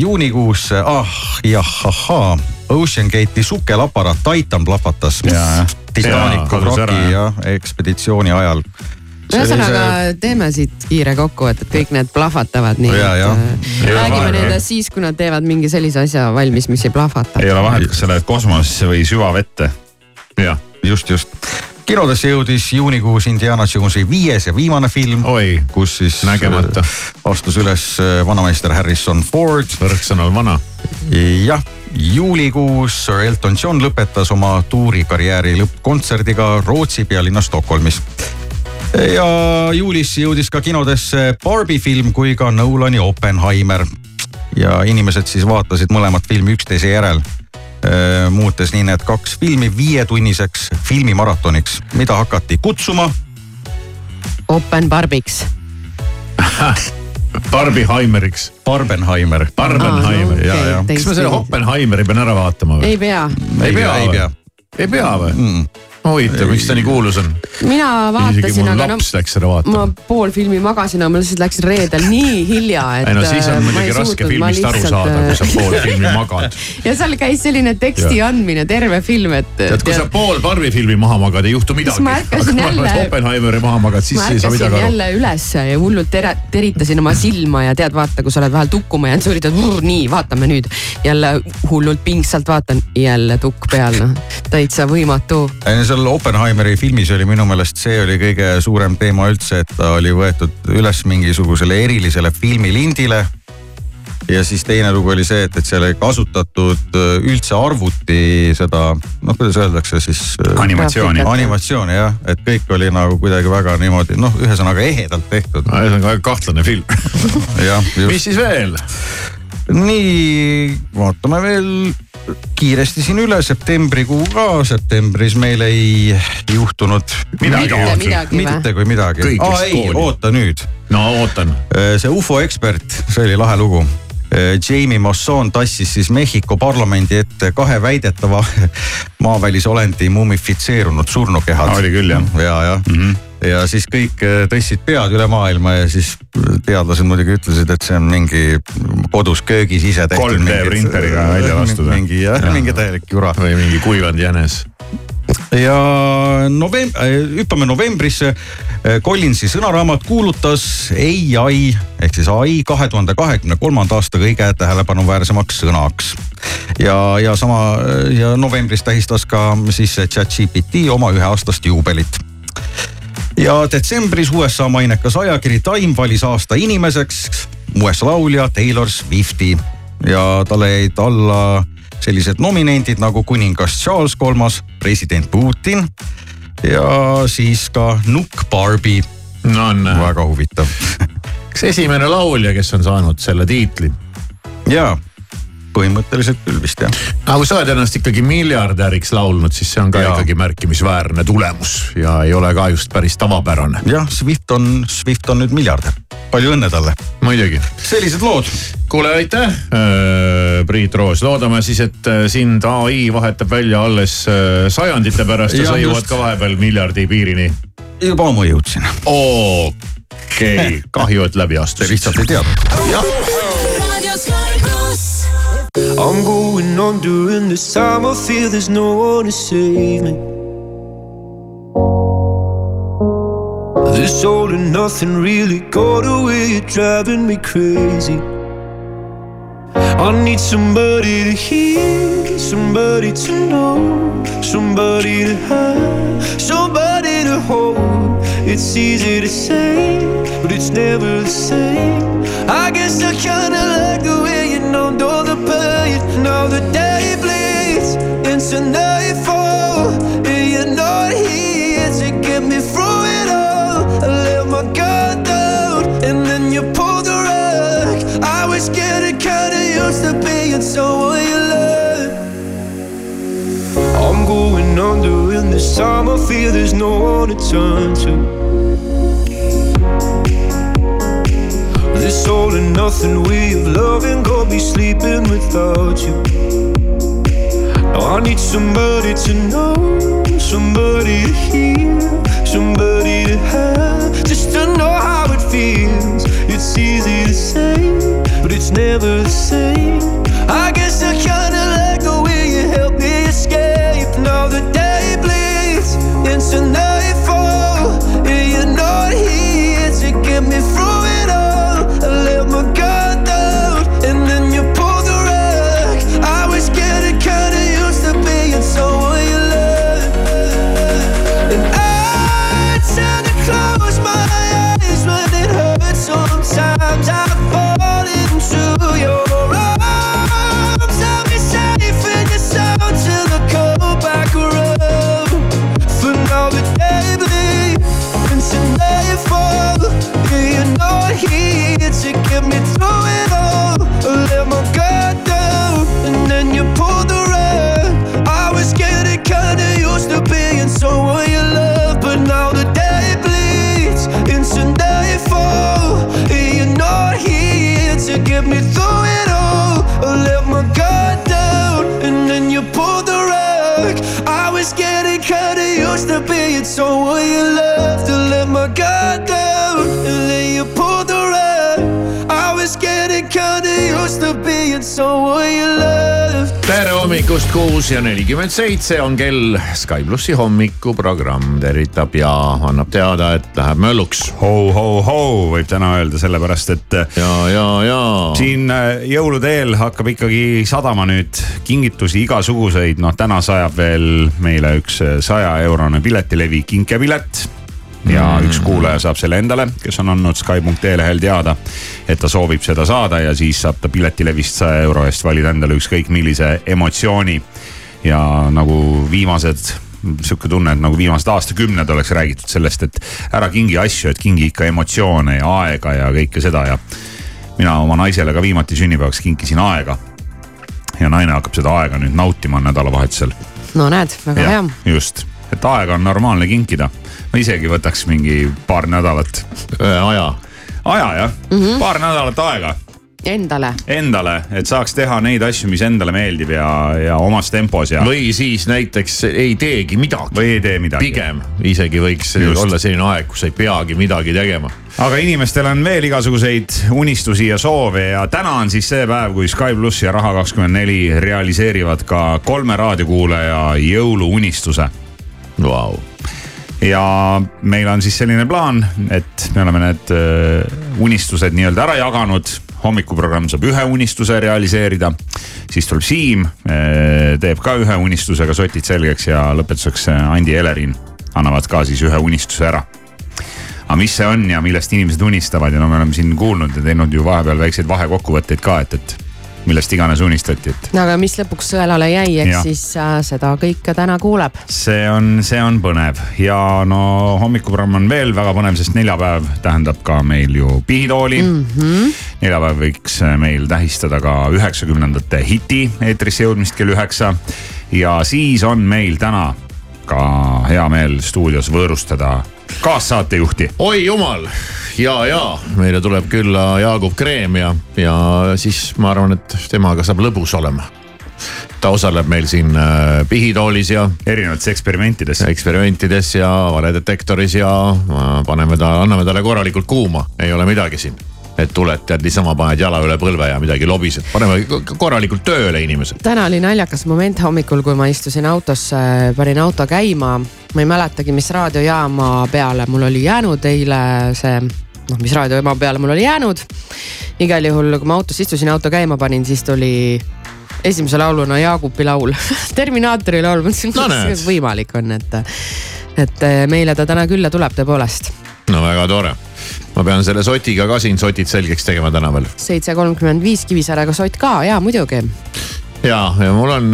juunikuusse, ah jah, ahaa Ocean Gate'i sukelaparaat Titan plahvatas. Titanicu vraki jah. ja ekspeditsiooni ajal. ühesõnaga teeme siit kiire kokkuvõtte, et kõik need plahvatavad nii. Ja, ja. Ei ole räägime nendest siis, kui nad teevad mingi sellise asja valmis, mis ei plahvata. ei ole vahet, kas sa lähed kosmosesse või süvavette. jah, just, just. kinodesse jõudis juunikuus Indiana Jonesi viies ja viimane film, oi, kus siis Nägemata. äh, astus üles äh, vanameister Harrison Ford. võrksõnal vana. jah, juulikuus Sir Elton John lõpetas oma tuurikarjääri lõppkontserdiga Rootsi pealinnas Stockholmis. ja juulis jõudis ka kinodesse Barbi film kui ka Nolani Oppenheimer. ja inimesed siis vaatasid mõlemat filmi üksteise järel muutes nii need kaks filmi viietunniseks filmimaratoniks, mida hakati kutsuma Open Barbiks. (laughs) Barbiheimeriks, Barbenheimer. Barbenheimer Aa, ja, okei, ja. kas ma selle Oppenheimeri pean ära vaatama või? ei pea, ei pea ei või pea?? ei pea või mm.? huvitav, miks ta nii kuulus on? mina vaatasin, aga no laps läks seda vaatama ma. pool filmi magasin, aga ma lihtsalt läksin reedel nii hilja, et. ei no siis on muidugi raske filmist aru saada, kui sa pool filmi magad. (laughs) ja seal käis selline teksti Jah. andmine, terve film, et. tead, kui sa pool Barbi filmi maha magad, ei juhtu midagi. ma ärkasin aga kui jälle- Oppenheimeri maha magad, siis ei saa midagi aru. jälle ülesse ja hullult tere-, teritasin oma silma ja tead, vaata, kui sa oled vahel tukkuma jäänud, sa üritad, nii, vaatame nüüd. jälle hullult pingsalt vaatan, jälle tukk peal, noh, täitsa võimatu. No seal Oppenheimeri filmis oli minu meelest see oli kõige suurem teema üldse, et ta oli võetud üles mingisugusele erilisele filmilindile. ja siis teine lugu oli see, et, et seal ei kasutatud äh, üldse arvuti seda, noh, kuidas öeldakse siis. Animatsiooni. animatsiooni jah, et kõik oli nagu kuidagi väga niimoodi noh, ühesõnaga ehedalt tehtud. ühesõnaga väga kahtlane film. (laughs) jah, mis siis veel? nii, vaatame veel kiiresti siin üle septembrikuu ka, septembris meil ei juhtunud Midagi. midagi mitte kui midagi. Aa ei, oota nüüd. no ootan. see ufo ekspert, see oli lahe lugu. Jamie Mosson tassis siis Mehhiko parlamendi ette kahe väidetava (laughs) maavälise olendi mumifitseerunud surnukehad. Oli küll, jah. ja, jah mm. -hmm ja siis kõik äh, tõstsid pead üle maailma ja siis teadlased muidugi ütlesid, et see on mingi kodus köögis ise tehtud. 3D printeriga välja lastud, mingi jah ja., mingi täielik jura. või mingi kuivanud jänes. ja novemb-, hüppame novembrisse. Collinsi sõnaraamat kuulutas ai ehk siis ai kahe tuhande kahekümne kolmanda aasta kõige tähelepanuväärsemaks sõnaks. ja, ja sama ja novembris tähistas ka siis chat-GPT oma üheaastast juubelit ja detsembris USA mainekas ajakiri Time valis aasta inimeseks USA laulja Taylor Swifti ja talle jäid alla sellised nominendid nagu kuningas Charles Kolmas, president Putin ja siis ka nukk Barbie, no on, väga huvitav. kas esimene laulja, kes on saanud selle tiitli? ja põhimõtteliselt küll vist jah. aga kui sa oled ennast ikkagi miljardäriks laulnud, siis see on ka Jaa. ikkagi märkimisväärne tulemus ja ei ole ka just päris tavapärane. jah, Swift on, Swift on nüüd miljardär, palju õnne talle. muidugi. sellised lood. kuule, aitäh, Priit Roos, loodame siis, et äh, sind ai vahetab välja alles äh, sajandite pärast ja Jah, sa jõuad just. ka vahepeal miljardi piirini. juba ammu jõudsin, okei okay. (laughs) kahju, et läbi te astusid. lihtsalt ei teadnud. Plus. I'm going on during this time. I feel there's no one to save me. This all and nothing really got away, you're driving me crazy. I need somebody to hear, somebody to know, somebody to have, somebody to hold. It's easy to say, but it's never the same. I guess I kinda like nothing way of loving, go be sleeping without you. Oh, I need somebody to know, somebody to hear, somebody to have, just to know how it feels. It's easy to say, but it's never the same. I guess I kinda like the way you help me escape. Now the day bleeds into nightfall, and you're not here to get me through. Hommikust, kuus ja nelikümmend seitse on kell. Sky plussi hommikuprogramm tervitab ja annab teada, et läheb mölluks. ho-ho-ho võib täna öelda, sellepärast et. ja, ja, ja. siin äh, jõulude eel hakkab ikkagi sadama nüüd kingitusi igasuguseid, noh täna sajab veel meile üks saja eurone piletilevi kinkepilet ja mm. üks kuulaja saab selle endale, kes on andnud Skype.ee lehel teada, et ta soovib seda saada ja siis saab ta piletilevist saja euro eest valida endale ükskõik millise emotsiooni. ja nagu viimased sihuke tunne, et nagu viimased aastakümned oleks räägitud sellest, et ära kingi asju, et kingi ikka emotsioone ja aega ja kõike seda ja. mina oma naisele ka viimati sünnipäevaks kinkisin aega. ja naine hakkab seda aega nüüd nautima nädalavahetusel. no näed, väga Ja, hea. just, et aega on normaalne kinkida. ma isegi võtaks mingi paar nädalat. aja. aja jah mm, -hmm. paar nädalat aega Endale. endale, et saaks teha neid asju, mis endale meeldib ja, ja omas tempos ja. või siis näiteks ei teegi midagi. või ei tee midagi. pigem isegi võiks Just. Olla selline aeg, kus ei peagi midagi tegema. aga inimestel on veel igasuguseid unistusi ja soove ja täna on siis see päev, kui Sky pluss ja Raha24 realiseerivad ka kolme raadiokuulaja jõuluunistuse wow.. ja meil on siis selline plaan, et me oleme need äh, unistused nii-öelda ära jaganud. hommikuprogramm saab ühe unistuse realiseerida, siis tuleb Siim, teeb ka ühe unistusega sotid selgeks ja lõpetuseks äh, Andi Elerin annavad ka siis ühe unistuse ära. Aga mis see on ja millest inimesed unistavad? Ja no me oleme siin kuulnud ja teinud ju vahepeal väikseid vahekokkuvõtteid ka, et, et millest iganes unistati, et no aga mis lõpuks sõelale jäi, eks siis äh, seda kõike täna kuuleb. see on, see on põnev ja no hommikuprogramm on veel väga põnev, sest neljapäev tähendab ka meil ju pihitooli mm. -hmm. neljapäev võiks meil tähistada ka üheksakümnendate hiti eetrisse jõudmist kell üheksa. ja siis on meil täna ka hea meel stuudios võõrustada kaassaatejuhti. oi jumal ja, ja meile tuleb külla Jaagup Kreem ja, ja siis ma arvan, et temaga saab lõbus olema. ta osaleb meil siin äh, pihitoolis ja. erinevates eksperimentides. eksperimentides ja valedetektoris ja äh, paneme ta, anname talle korralikult kuuma, ei ole midagi siin et tuled, tead niisama paned jala üle põlve ja midagi lobised, paneme korralikult tööle inimesed. täna oli naljakas moment hommikul, kui ma istusin autosse, panin auto käima. ma ei mäletagi, mis raadiojaama peale mul oli jäänud eile see, noh, mis raadiojaama peale mul oli jäänud. igal juhul, kui ma autos istusin, auto käima panin, siis tuli esimese lauluna Jaagupi laul (laughs) Terminaatori laul, mõtlesin, No kuidas see võimalik on, et, et meile ta täna külla tuleb tõepoolest. no väga tore. Ma pean selle sotiga ka siin sotid selgeks tegema täna veel. seitse kolmkümmend viis Kivisaarega sott ka ja muidugi. ja, ja mul on,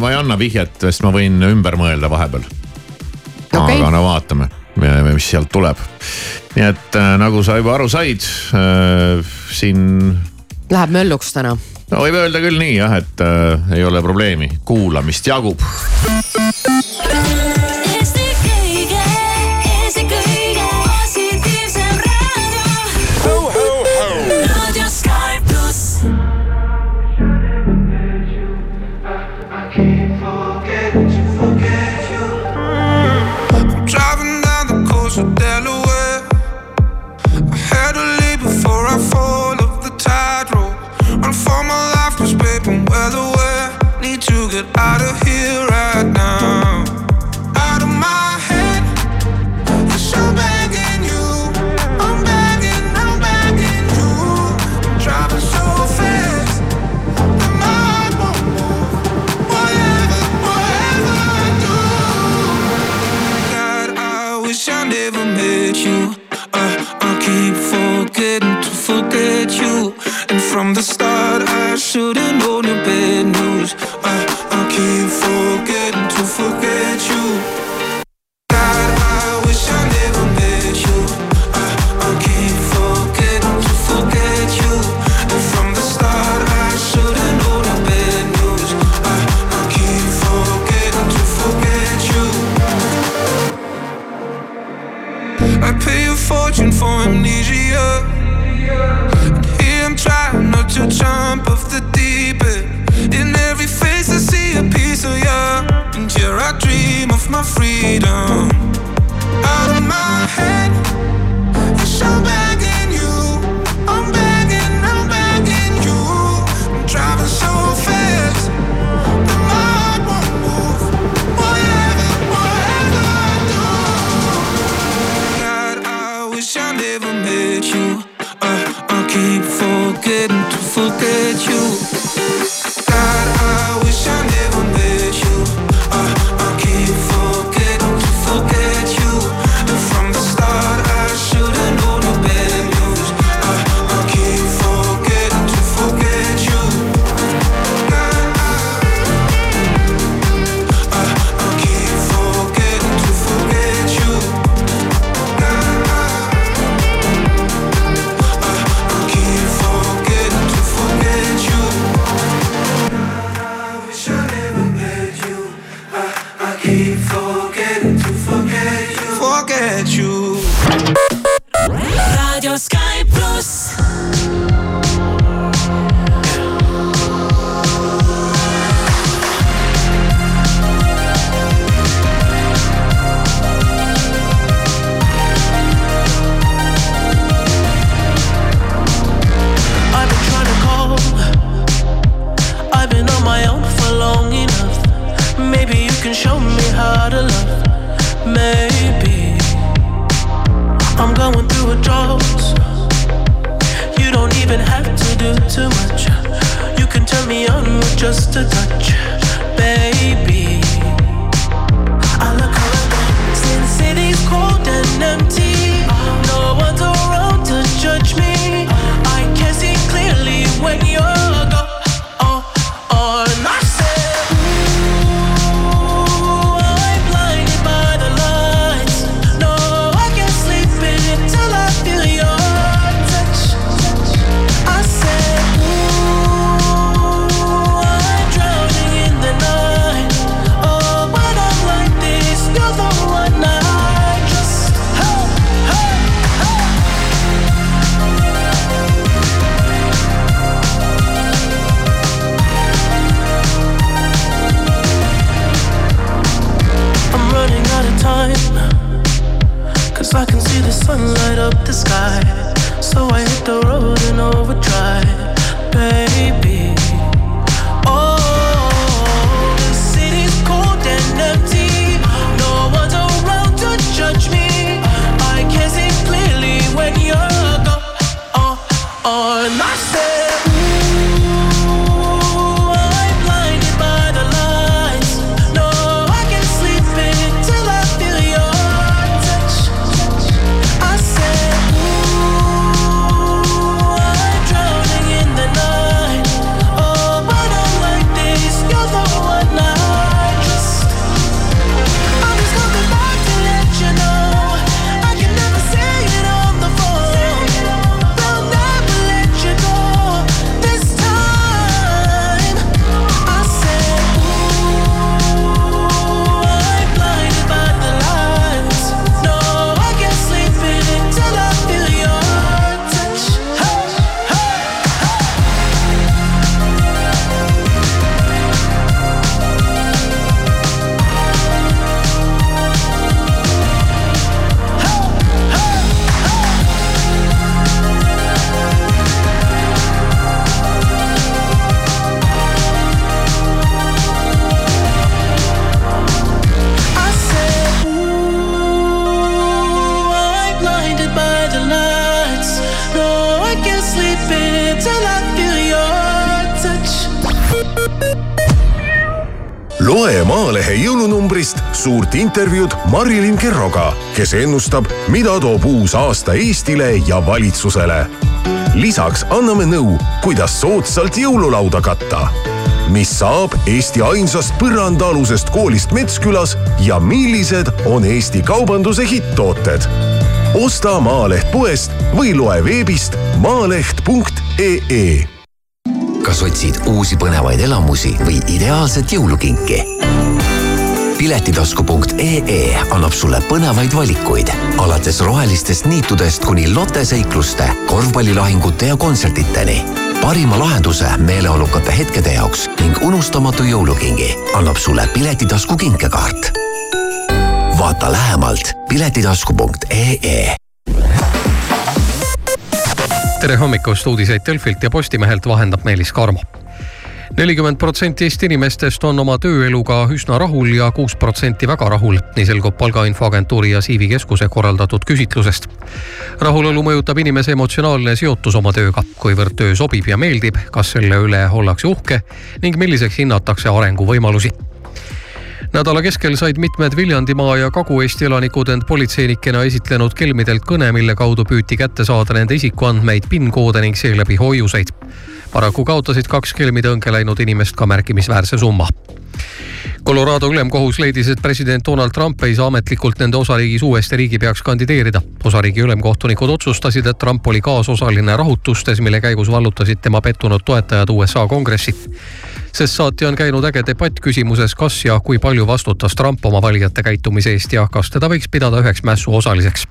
ma ei anna vihjet, sest ma võin ümber mõelda vahepeal okay. aga no vaatame, mis sealt tuleb. nii et äh, nagu sa juba aru said äh,, siin Läheb mölluks täna. no võib öelda küll nii jah, et äh, ei ole probleemi, kuulamist jagub. Should've known your bad news. Uh, I keep forgetting to forget you. God, I wish I never met you. Uh, I keep forgetting to forget you. And from the start, I should've known your bad news. Uh, I keep forgetting to forget you. I pay a fortune for amnesia. you jump off the deep end. In every face I see a piece of you, and here I dream of my freedom. Out of my head, it's so bad. you. just a touch. pikalt intervjuud Marilyn Kerroga, kes ennustab, mida toob uus aasta Eestile ja valitsusele. lisaks anname nõu, kuidas soodsalt jõululauda katta. mis saab Eesti ainsast põrandaalusest koolist Metskülas ja millised on Eesti kaubanduse hitt-tooted? osta Maaleht poest või loe veebist maaleht.ee kas otsid uusi põnevaid elamusi või ideaalset jõulukinki? piletitasku.ee annab sulle põnevaid valikuid alates rohelistest niitudest kuni loteseikluste, korvpallilahingute ja kontsertideni. parima lahenduse meeleolukate hetkede jaoks ning unustamatu jõulukingi annab sulle Piletitasku kinkekaart. vaata lähemalt piletitasku.ee tere hommikust, uudiseid Delfilt ja Postimehelt vahendab Meelis Karmo nelikümmend protsenti Eesti inimestest on oma tööeluga üsna rahul ja kuus protsenti väga rahul, nii selgub Palgainfoagentuuri ja Siivi keskuse korraldatud küsitlusest. rahulolu mõjutab inimese emotsionaalne seotus oma tööga, kuivõrd töö sobib ja meeldib, kas selle üle ollakse uhke ning milliseks hinnatakse arenguvõimalusi nädala keskel said mitmed Viljandimaa ja Kagu-Eesti elanikud end politseinikena esitlenud kelmidelt kõne, mille kaudu püüti kätte saada nende isikuandmeid, PIN-koode ning seeläbi hoiuseid. paraku kaotasid kaks kelmitõnge läinud inimest ka märkimisväärse summa. Colorado ülemkohus leidis, et president Donald Trump ei saa ametlikult nende osariigis uuesti riigipeaks kandideerida. osariigi ülemkohtunikud otsustasid, et Trump oli kaasosaline rahutustes, mille käigus vallutasid tema pettunud toetajad USA kongressi sest saati on käinud äge debatt küsimuses, kas ja kui palju vastutas Trump oma valijate käitumise eest ja kas teda võiks pidada üheks mässu osaliseks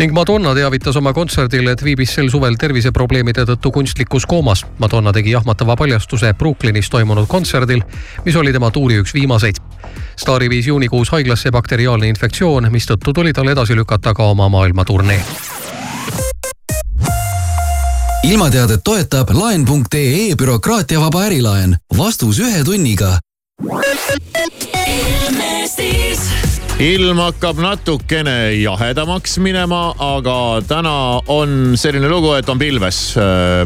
ning Madonna teavitas oma kontserdil, et viibis sel suvel terviseprobleemide tõttu kunstlikus koomas. Madonna tegi jahmatava paljastuse Brooklynis toimunud kontserdil, mis oli tema tuuri üks viimaseid. staari viis juunikuus haiglasse bakteriaalne infektsioon, mistõttu tuli tal edasi lükata ka oma maailmaturnee ilmateadet toetab laen.ee bürokraatiavaba ärilaen. vastus ühe tunniga. Ilm hakkab natukene jahedamaks minema, aga täna on selline lugu, et on pilves.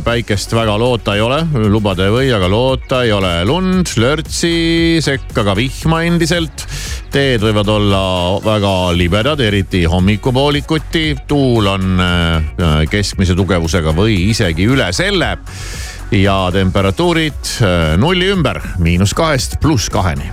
päikest väga loota ei ole, lubada ei või, aga loota ei ole. lund, lörtsi, sekka ka vihma endiselt. teed võivad olla väga libedad, eriti hommikupoolikuti. tuul on äh, keskmise tugevusega või isegi üle selle ja temperatuurid äh, nulli ümber, miinus kahest pluss kaheni